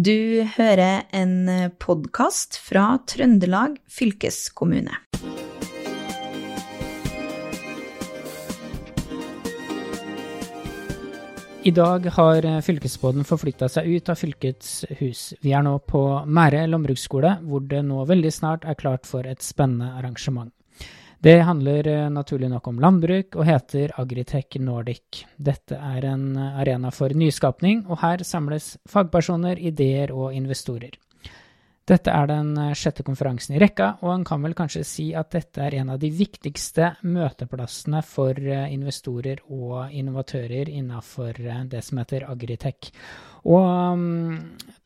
Du hører en podkast fra Trøndelag fylkeskommune. I dag har fylkesbåten forflytta seg ut av fylkets hus. Vi er nå på Mære landbruksskole, hvor det nå veldig snart er klart for et spennende arrangement. Det handler eh, naturlig nok om landbruk og heter Agritech Nordic. Dette er en arena for nyskapning, og her samles fagpersoner, ideer og investorer. Dette er den eh, sjette konferansen i rekka, og en kan vel kanskje si at dette er en av de viktigste møteplassene for eh, investorer og innovatører innenfor eh, det som heter Agritech. Og um,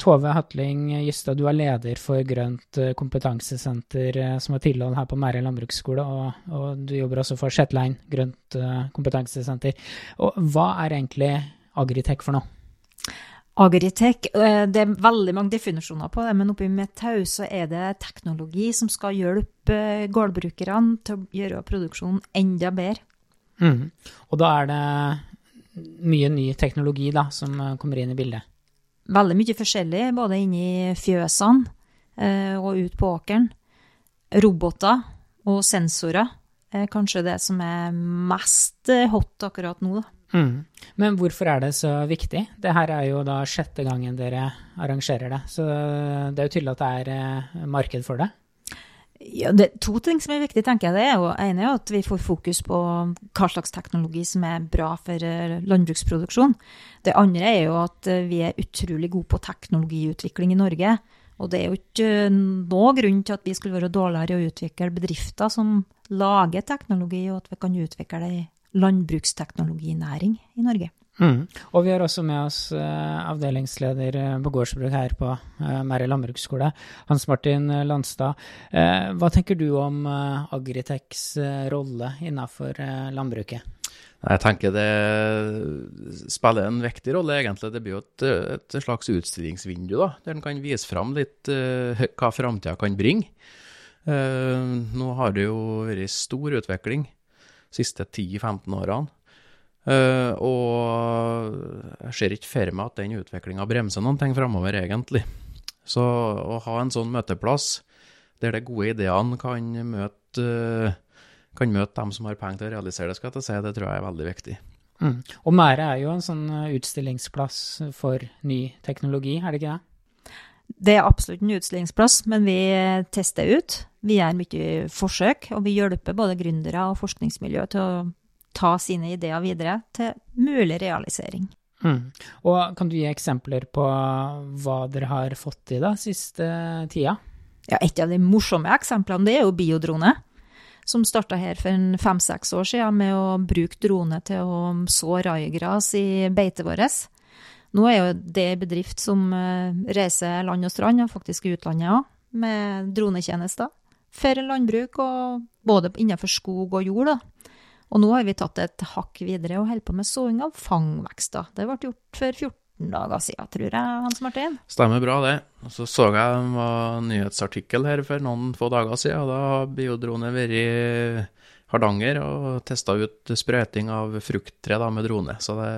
Tove Hatling Gystad, du er leder for Grønt kompetansesenter som har tilhold her på Mære landbruksskole, og, og, du jobber også for Shetline Grønt kompetansesenter. Og hva er egentlig Agritech for noe? Agritech, eh, det er veldig mange definisjoner på det, men oppi Metau så er det teknologi som skal hjelpe eh, gårdbrukerne til å gjøre produksjonen enda bedre. Mm. Og da er det mye ny teknologi da, som eh, kommer inn i bildet? Veldig mye forskjellig, både inni fjøsene og ut på åkeren. Roboter og sensorer er kanskje det som er mest hot akkurat nå. da. Mm. Men hvorfor er det så viktig? Det her er jo da sjette gangen dere arrangerer det, så det er jo tydelig at det er eh, marked for det? Ja, det er To ting som er viktig, tenker jeg. Det er jo ene er at vi får fokus på hva slags teknologi som er bra for eh, landbruksproduksjon. Det andre er jo at eh, vi er utrolig gode på teknologiutvikling i Norge. Og det er jo ikke noe grunn til at vi skulle være dårligere i å utvikle bedrifter som lager teknologi, og at vi kan utvikle det i landbruksteknologinæring i Norge. Mm. Og vi har også med oss uh, avdelingsleder uh, på gårdsbruk her på uh, Mære landbruksskole, Hans Martin Landstad. hva tenker du om Agritechs rolle innenfor landbruket? Jeg tenker det spiller en viktig rolle, egentlig. Det blir jo et, et slags utstillingsvindu, da, der en kan vise fram litt hva framtida kan bringe. nå har det jo vært stor utvikling siste 10-15 årene. Uh, og jeg ser ikke for meg at den utviklinga bremser noen ting framover, egentlig. Så å ha en sånn møteplass der de gode ideene kan møte, uh, kan møte dem som har penger til å realisere det, skal jeg si, det tror jeg er veldig viktig. Mm. Og Mære er jo en sånn utstillingsplass for ny teknologi, er det ikke det? Det er absolutt en utstillingsplass, men vi tester ut. Vi gjør mye forsøk, og vi hjelper både gründere og forskningsmiljø til å ta sine ideer videre til mulig realisering. Mm. Og kan du gi eksempler på hva dere har fått til da siste tida? Ja, Et av de morsomme eksemplene det er jo biodrone, som starta her for fem-seks år siden med å bruke drone til å så raigras i beitet vårt. Nå er jo det en bedrift som eh, reiser land og strand, og faktisk utlandet òg, med dronetjenester. For landbruk, og både innenfor skog og jord. da. Og nå har vi tatt et hakk videre og holder på med såing av fangvekster. Det ble gjort for 14 dager siden, tror jeg, Hans Martin? Stemmer bra, det. Og så så jeg en nyhetsartikkel her for noen få dager siden. og Da har biodrone vært i Hardanger og testa ut sprøyting av frukttre med drone. Så det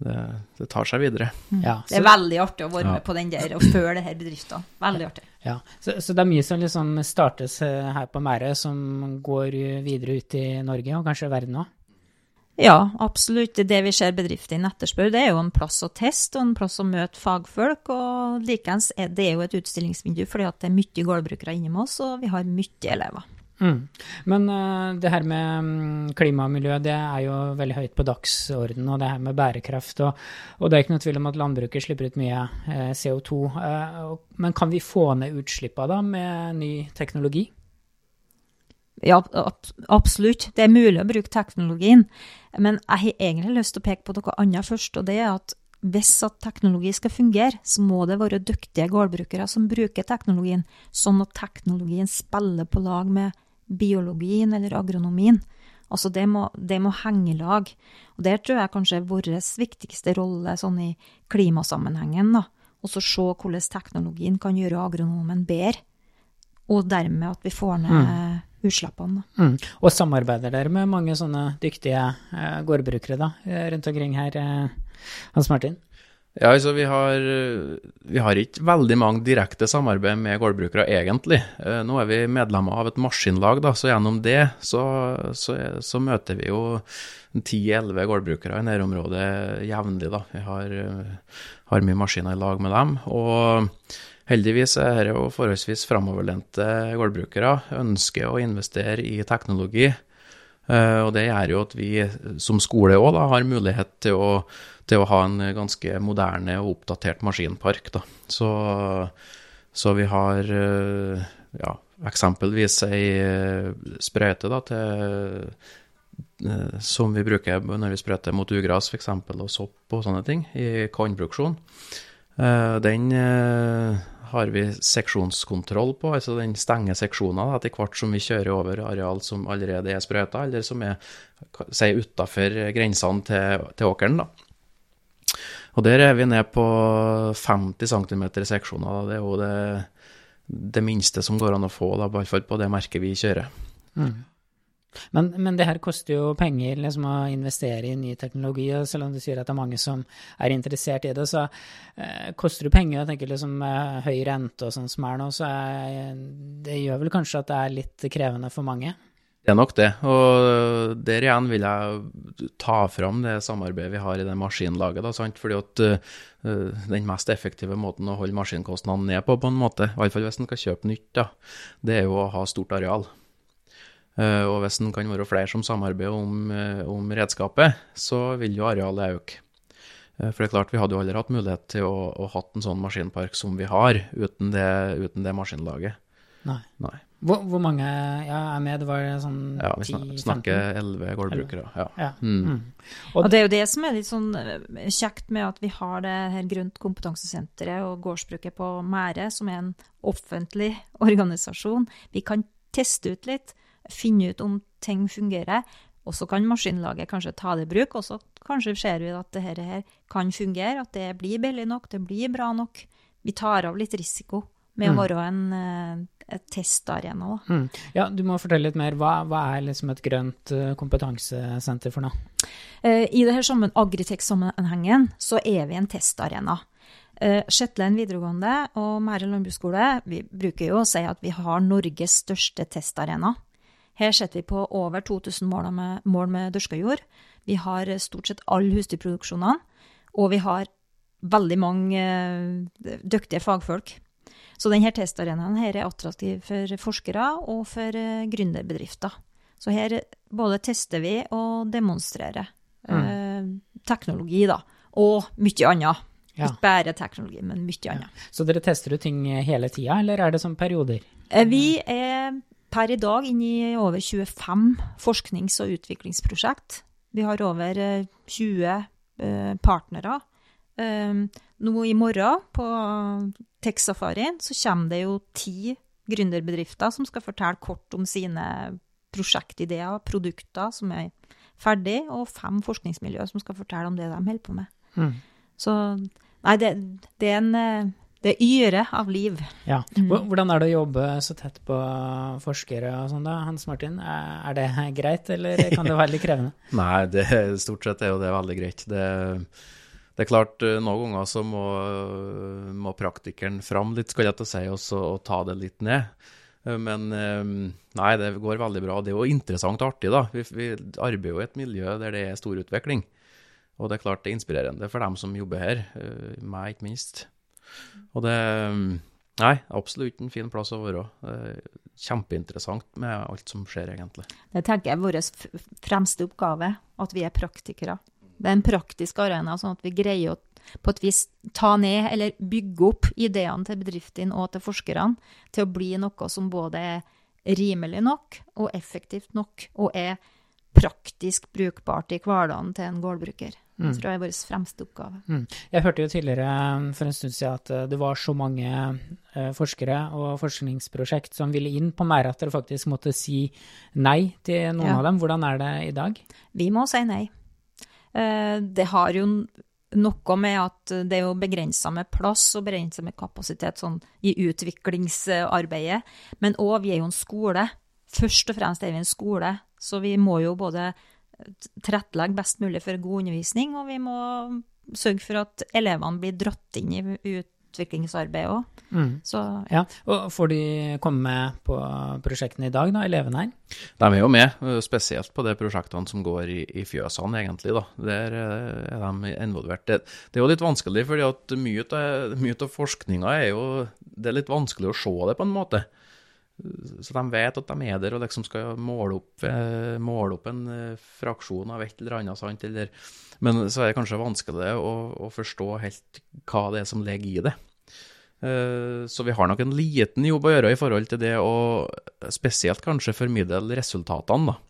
det, det, tar seg videre. Ja, det er veldig artig å være ja. med på den der og følge det her bedriftene. Veldig artig. Ja, så, så, det er mye som liksom startes eh, her på Mære, som går videre ut i Norge og kanskje verden òg? Ja, absolutt. Det vi ser bedriftene etterspør, det er jo en plass å teste og en plass å møte fagfolk. Og likeens er det jo et utstillingsvindu, fordi det er mye gårdbrukere inne med oss, og vi har mye elever. Mm. Men uh, det her med um, klima og miljø det er jo veldig høyt på dagsordenen, og det her med bærekraft. Og, og, det er ikke noe tvil om at landbruket slipper ut mye eh, CO2. Uh, og, men kan vi få ned utslippene da med ny teknologi? Ja, absolutt. Det er mulig å bruke teknologien. Men jeg har egentlig lyst til å peke på noe annet først, og det er at hvis at teknologi skal fungere, så må det være dyktige gårdbrukere som bruker teknologien, sånn at teknologien spiller på lag med biologien eller agronomien. Altså det må, det må henge lag. Og det tror jeg kanskje er vår viktigste rolle sånn i klimasammenhengen. da. Også se hvordan teknologien kan gjøre agronomen bedre. Og dermed at vi får ned mm. utslippene. Mm. Og samarbeider dere med mange sånne dyktige eh, gårdbrukere da, rundt omkring her, eh, Hans Martin? Ja, altså vi har, vi har ikke veldig mange direkte samarbeid med gårdbrukere, egentlig. Eh, nå er vi medlemmer av et maskinlag, da, så gjennom det så, så, så møter vi jo 10-11 gårdbrukere i nærområdet jevnlig. Vi har, har, mye maskiner i lag med dem. Og heldigvis er det jo forholdsvis framoverlente gårdbrukere. Ønsker å investere i teknologi. Eh, og det gjør jo at vi som skole òg har mulighet til å til å ha en ganske moderne og oppdatert maskinpark. Da. Så, så vi har eh, ja, eksempelvis ei eh, sprøyte da, til, som vi bruker når vi sprøyter mot ugras f.eks. og sopp og sånne ting i kornproduksjon. Den har vi seksjonskontroll på, altså den stenger seksjoner etter hvert som vi kjører over areal som allerede er sprøyta, eller som er si, utafor grensene til, til åkeren. da. Og der er vi ned på 50 cm seksjoner. seksjoner. Det er jo det, det, minste som går an å få, da, i hvert fall på det merket vi kjører. Mm. Men, men, det her koster jo penger liksom, å investere i ny teknologi, og selv om du sier at det er mange som er interessert i det, så eh, koster det penger. Jeg tenker liksom med høy rente og sånn som er nå, så er, det gjør vel kanskje at det er litt krevende for mange? Det er nok det. Og der igjen vil jeg ta fram det samarbeidet vi har i det maskinlaget. Da, sant? Fordi at uh, den mest effektive måten å holde maskinkostnadene ned på, på en måte, i hvert fall hvis en skal kjøpe nytt, da, det er jo å ha stort areal. Uh, og hvis en kan være flere som samarbeider om, uh, om redskapet, så vil jo arealet øke. For det er klart, vi hadde jo aldri hatt mulighet til å, å hatt en sånn maskinpark som vi har, uten det, uten det maskinlaget. Nei. Nei. Hvor, hvor, mange ja, er med? Det var sånn Ja, vi snakker elleve gårdbrukere. Ja. ja. Mm. Mm. Og, og, det er jo det som er litt sånn eh, kjekt med at vi har det her Grønt kompetansesenteret og gårdsbruket på Mære, som er en offentlig organisasjon. Vi kan teste ut litt, finne ut om ting fungerer. Og så kan maskinlaget kanskje ta det i bruk, og så kanskje ser vi at dette her kan fungere, at det blir billig nok, det blir bra nok. Vi tar av litt risiko med mm. å være en eh, testarena. Mm. Ja, du må fortelle litt mer. Hva, hva er liksom et grønt uh, kompetansesenter for noe? Uh, I det her sammen Agritech-sammenhengen så er vi en testarena. Shetland videregående og Mære landbruksskole vi bruker jo å si at vi har Norges største testarena. Her setter vi på over 2000 mål med, mål med dyrka jord. Vi har stort sett alle husdyrproduksjonene, og vi har veldig mange dyktige fagfolk så denne testarenaen her er attraktiv for forskere og for uh, gründerbedrifter. Så her både tester vi og demonstrerer mm. teknologi, da. Og mye annet. Ja. Ikke bare teknologi, men mye annet. Ja. Så dere tester ut ting hele tida, eller er det som perioder? Uh, vi er per i dag inne i over 25 forsknings- og utviklingsprosjekt. Vi har over 20 partnere Um, nå i morgen, på Tech-safarien, så kommer det jo ti gründerbedrifter som skal fortelle kort om sine prosjektideer, produkter som er ferdig, og fem forskningsmiljøer som skal fortelle om det de holder på med. Mm. Så nei, det, det, er en det yre av liv. Ja. Mm. Hvordan er det å jobbe så tett på forskere og sånn da, Hans Martin? Er det greit, eller kan det være litt krevende? Nei, det, stort sett er jo det veldig greit. Det det er klart, eh, noen ganger så må, må praktikeren fram litt, skal jeg til å si, og, og ta det litt ned. Eh, men eh, nei, det går veldig bra. Det er jo interessant og artig, da. Vi, vi arbeider jo i et miljø der det er stor utvikling. Og det er klart det er inspirerende for dem som jobber her, meg ikke minst. Og det Nei, absolutt en fin plass å være. Kjempeinteressant med alt som skjer, egentlig. Det tenker jeg er vår fremste oppgave, at vi er praktikere. Det er en praktisk arena, sånn at vi greier å på et vis ta ned eller bygge opp ideene til bedriftene og til forskerne til å bli noe som både er rimelig nok og effektivt nok, og er praktisk brukbart i hverdagen til en gårdbruker. Det mm. tror jeg er vår fremste oppgave. Mm. Jeg hørte jo tidligere um, for en stund siden at uh, det var så mange uh, forskere og forskningsprosjekt som ville inn på Mære at dere faktisk måtte si nei til noen ja. av dem. Hvordan er det i dag? Vi må si nei. Eh, det har jo noe med at det er jo begrensa med plass og begrensa med kapasitet sånn, i utviklingsarbeidet. Men òg, vi er jo en skole. Først og fremst er vi en skole, så vi må jo både tilrettelegge best mulig for god undervisning, og vi må sørge for at elevene blir dratt inn i utviklingsarbeidet òg. Mm. Så Ja, og får de komme med på prosjektene i dag, da, elevene her? De er jo med, eh, spesielt på de prosjektene som går i, i fjøsene, egentlig. da. Der eh, er de involvert. Det, det er jo litt vanskelig, fordi av, mye av forskninga er jo Det er litt vanskelig å se det, på en måte. Så de vet at de er der og liksom skal måle opp, eh, måle opp en eh, fraksjon av et eller annet. sant? Eller, men så er det kanskje vanskelig å, å forstå helt hva det er som ligger i det. Eh, Så vi har nok en liten jobb å gjøre i forhold til det å spesielt kanskje formidle resultatene, da.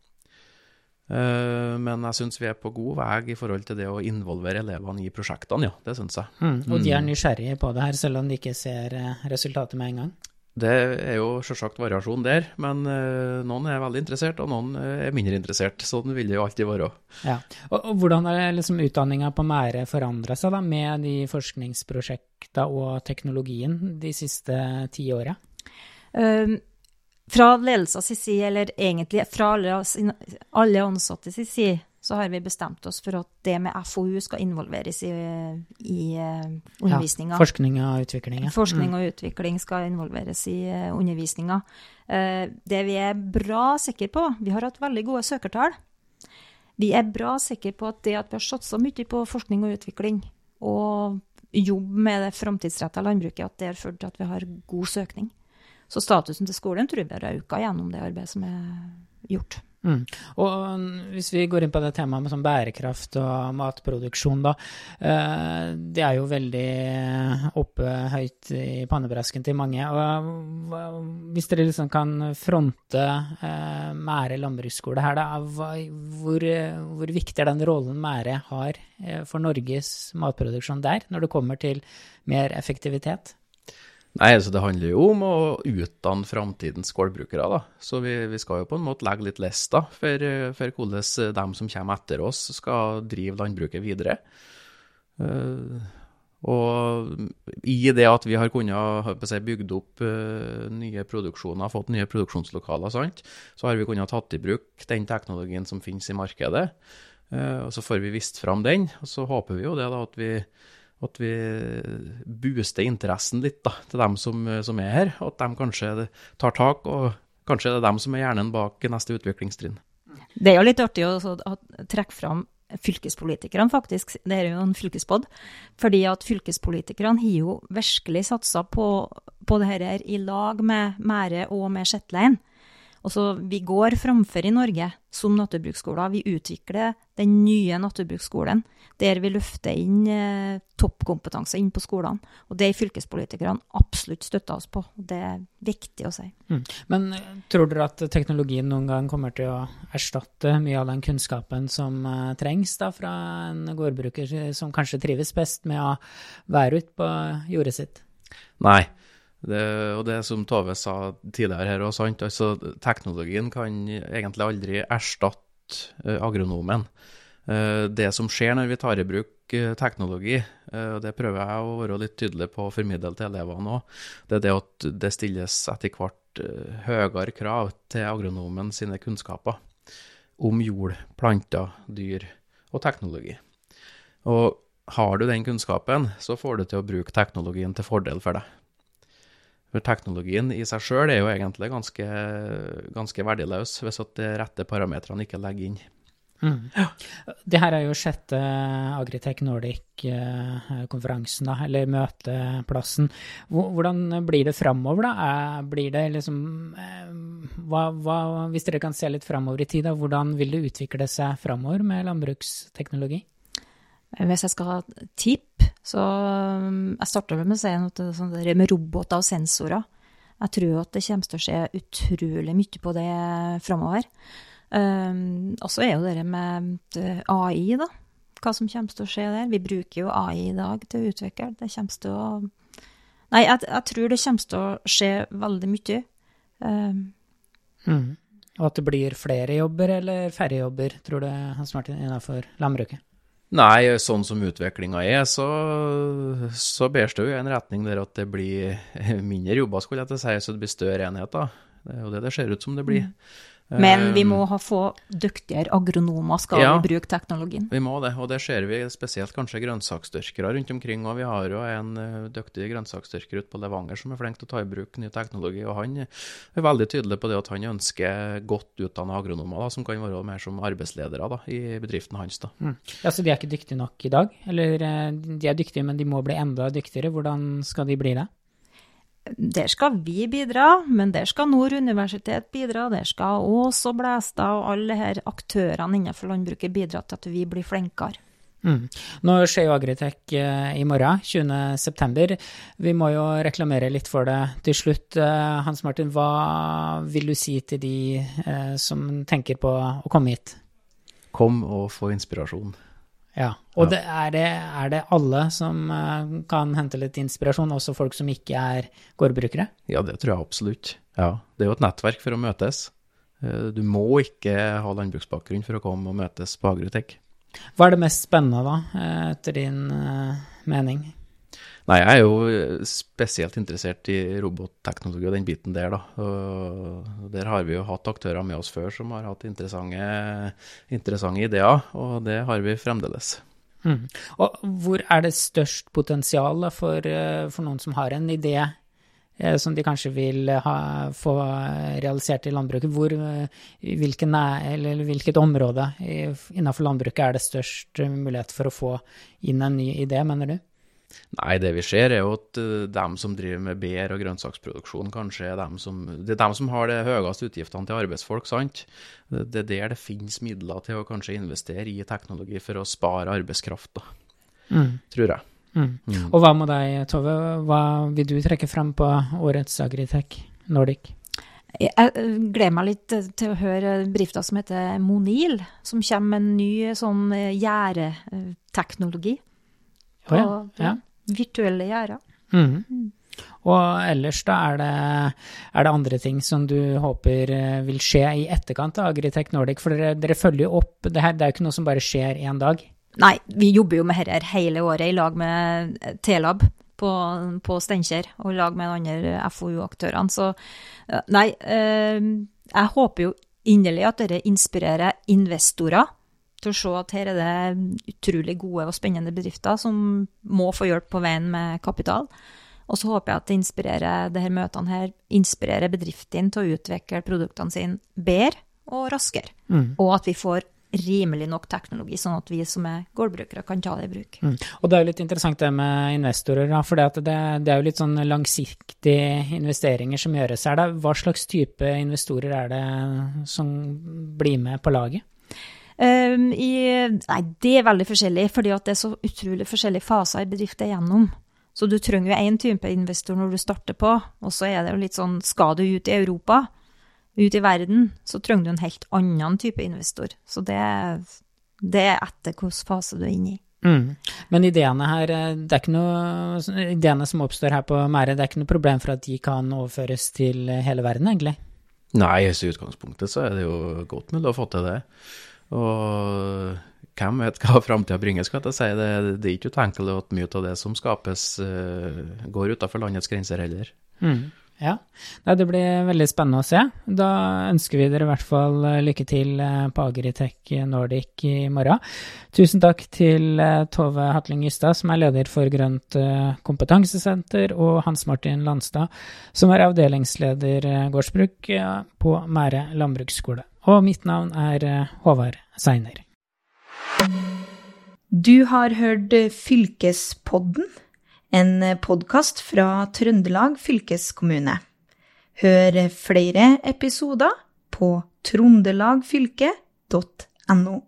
Men jeg syns vi er på god vei i forhold til det å involvere elevene i prosjektene, ja. Det syns jeg. Mm. Og de er nysgjerrige på det her, selv om de ikke ser resultatet med en gang? Det er jo selvsagt variasjon der, men eh, noen er veldig interessert, og noen eh, er mindre interessert. Sånn vil det jo alltid være. Ja. Og, og hvordan har liksom utdanninga på Mære forandra seg da, med de forskningsprosjekta og teknologien de siste ti åra? Um, fra ledelsens side, eller egentlig fra alle, alle ansatte sin side, så har vi bestemt oss for at det med FoU skal involveres i, i undervisninga. undervisninga. forskning og utvikling. ja. Forskning og utvikling skal involveres i uh, undervisninga. Eh, det vi er bra sikre på Vi har hatt veldig gode søkertall. Vi er bra sikre på at det at vi har satsa mye på forskning og utvikling, og jobb med det framtidsretta landbruket, at det har ført til at vi har god søkning. Så statusen til skolen tror vi har økt gjennom det arbeidet som er gjort. Mm. Og mm, hvis vi går inn på det temaet med sånn bærekraft og matproduksjon, da. Eh, det er jo veldig oppe høyt i pannebrasken til mange. Og hvis dere liksom kan fronte eh, Mære landbruksskole her, da. Hvor, hvor viktig er den rollen Mære har eh, for Norges matproduksjon der, når det kommer til mer effektivitet? Nei, altså Det handler jo om å utdanne framtidens gårdbrukere. da. Så vi, vi skal jo på en måte legge litt lista for, eh, for hvordan de som kommer etter oss, skal drive landbruket videre. Eh, og i det at vi har kunnet si, bygd opp eh, nye produksjoner, fått nye produksjonslokaler, sant? så har vi kunnet tatt i bruk den teknologien som finnes i markedet. Eh, og Så får vi vist fram den, og så håper vi jo det da at vi at vi booster interessen litt da, til dem som, som er her, og at de kanskje tar tak, og kanskje det er dem som er hjernen bak neste utviklingstrinn. Det er jo litt artig å, å trekke fram fylkespolitikerne, faktisk. Det er jo en fylkespod. Fordi at fylkespolitikerne har jo virkelig satsa på, på det her i lag med Mære og med Shetland. Og Vi går framfor i Norge som naturbruksskoler. Vi utvikler den nye naturbruksskolen, der vi løfter inn eh, toppkompetanse inn på skolene. Og det er fylkespolitikerne absolutt støtta oss på. og Det er viktig å si. Mm. Men eh, tror dere at teknologien noen gang kommer til å erstatte mye av den kunnskapen som eh, trengs da, fra en gårdbruker som kanskje trives best med å være ute på jordet sitt? Nei. Det, og det som Tove sa tidligere her, òg, sant, altså teknologien kan egentlig aldri erstatte eh, agronomen. Eh, det som skjer når vi tar i bruk eh, teknologi, og det prøver jeg å være litt tydelig på å formidle til elevene òg, det er det at det stilles etter hvert høyere krav til agronomen sine kunnskaper om jord, planter, dyr og teknologi. Og har du den kunnskapen, så får du til å bruke teknologien til fordel for deg. For teknologien i seg sjøl er jo egentlig ganske, ganske verdiløs hvis at de rette parametrene ikke legger inn. Mm. Det her er jo sjette Agritech Nordic-konferansen, eller møteplassen. Hvordan blir det framover, da? Er- Blir det liksom eh, hva, hva, Hvis dere kan se litt framover i tid, da, hvordan vil det utvikle seg framover med landbruksteknologi? Hvis jeg skal ha tipp, så um, Jeg starter med å si noe sånn med roboter og sensorer. Jeg tror at det kommer til å skje utrolig mye på det framover. Um, og så er jo det med eh, AI, da. Hva som kommer til å skje der. Vi bruker jo AI i dag til å utvikle. Det kommer til å Nei, jeg, jeg tror det kommer til å skje veldig mye. Um, Mm. Og at det blir flere jobber eller færre jobber, tror du, Hans Martin, innenfor landbruket? Nei, sånn som utviklinga er, så, så bæres det jo i en retning der at det blir mindre jobber, skulle jeg til å si, så det blir større enheter. Det er jo det det ser ut som det blir. Men vi må ha få dyktigere agronomer skal Ja. vi bruke teknologien. Vi må det, og det ser vi spesielt kanskje grønnsaksdyrkere rundt omkring. Og vi har jo en eh, dyktig grønnsaksdyrker ute på Levanger som er flink til å ta i bruk ny teknologi. Og han er veldig tydelig på det at han ønsker godt utdanna agronomer da, som kan være mer som arbeidsledere da, i bedriften hans. da. Mm. Ja, Så de er ikke dyktige nok i dag? Eller eh, de er dyktige, men de må bli enda dyktigere. Hvordan skal de bli det? Der skal vi bidra, men der skal Nord universitet bidra, der skal Ås og Blæstad og alle her aktørene innenfor landbruket bidra til at vi blir flinkere. Mm. Nå skjer jo Agritech eh, i morgen, 20.9. Vi må jo reklamere litt for det til slutt. Eh, Hans Martin, hva vil du si til de eh, som tenker på å komme hit? Kom og få inspirasjon. Ja, og. Det, er, det, er det alle som eh, kan hente litt inspirasjon, også folk som ikke er gårdbrukere? Ja, det tror jeg absolutt. Ja, Det er jo et nettverk for å møtes. Eh, Du må ikke ha landbruksbakgrunn for å komme og møtes på Agrotech. Hva er det mest spennende, da, eh, etter din mening? Nei, jeg er jo eh, spesielt interessert i robotteknologi og den biten der, da. Og der har vi jo hatt aktører med oss før som har hatt interessante, interessante ideer, og det har vi fremdeles. Mm. Og hvor er det størst potensial for, eh, for noen som har en idé eh, som de kanskje vil ha, få realisert i landbruket? Hvor, i hvilke næ- eller hvilket område innenfor landbruket er det størst mulighet for å få inn en ny idé, mener du? Nei, det vi ser er jo at uh, dem som driver med bær- og grønnsaksproduksjon, kanskje er dem som, det er dem som har de høyeste utgiftene til arbeidsfolk, sant? Det det er der det finnes midler til å kanskje investere i teknologi for å spare arbeidskraft, da, Mm. tror jeg. Mm. Og hva med deg, Tove? Hva vil du trekke frem på årets Agritech Nordic? Jeg eh, gleder meg litt til- å høre bedrifter som heter Monil, som kommer med en ny sånn eh, gjerdeteknologi. Å ja, ja. Virtuelle gjerder. Mhm. Og ellers, da, er det, er det andre ting som du håper eh, vil skje i etterkant av Agritech Nordic? For dere, dere følger jo opp, det, her, det er jo ikke noe som bare skjer én dag. Nei, vi jobber jo med dette hele året i lag med eh, T-lab på, på Steinkjer, og i lag med de andre FoU-aktørene. Så eh, nei, eh, jeg håper jo inderlig at dere inspirerer investorer til å se at her er det utrolig gode og spennende bedrifter som må få hjelp på veien med kapital. Og så håper jeg at det inspirerer det her møtene her, inspirerer bedriftene til å utvikle produktene sine bedre og raskere. Mm. Og at vi får rimelig nok teknologi, sånn at vi som er gårdbrukere kan ta det i bruk. Mm. Og det er jo litt interessant det med investorer, for det, det, det er jo litt sånn langsiktige investeringer som gjøres her. Da. Hva slags type investorer er det som blir med på laget? Um, i, nei, det er veldig forskjellig, fordi at det er så utrolig forskjellige faser i bedrifter igjennom. Så du trenger jo én type investor når du starter på, og så er det jo litt sånn, skal du ut i Europa, ut i verden, så trenger du en helt annen type investor. Så det, det er etter hvilken fase du er inne i. Mm. Men ideene her, eh, det er ikke noe, ideene som oppstår her på Mære, det er ikke noe problem for at de kan overføres til hele verden, egentlig? Nei, i utgangspunktet så er det jo godt mulig å få til det. Og hvem vet hva framtida bringer, skal jeg si. Det, det er ikke utenkelig at mye av det som skapes, eh, går utenfor landets grenser heller. Mm. Ja, det blir veldig spennende å se. Da ønsker vi dere i hvert fall eh, lykke til eh, på Agritech Nordic i morgen. Tusen takk til Tove Hatling Ystad, som er leder for Grønt kompetansesenter, og Hans Martin Landstad, som er avdelingsleder gårdsbruk på Mære landbruksskole. Og mitt navn er eh, Håvard Seiner. Du har hørt Fylkespodden, en podkast fra Trøndelag fylkeskommune. Hør flere episoder på trondelagfylket.no.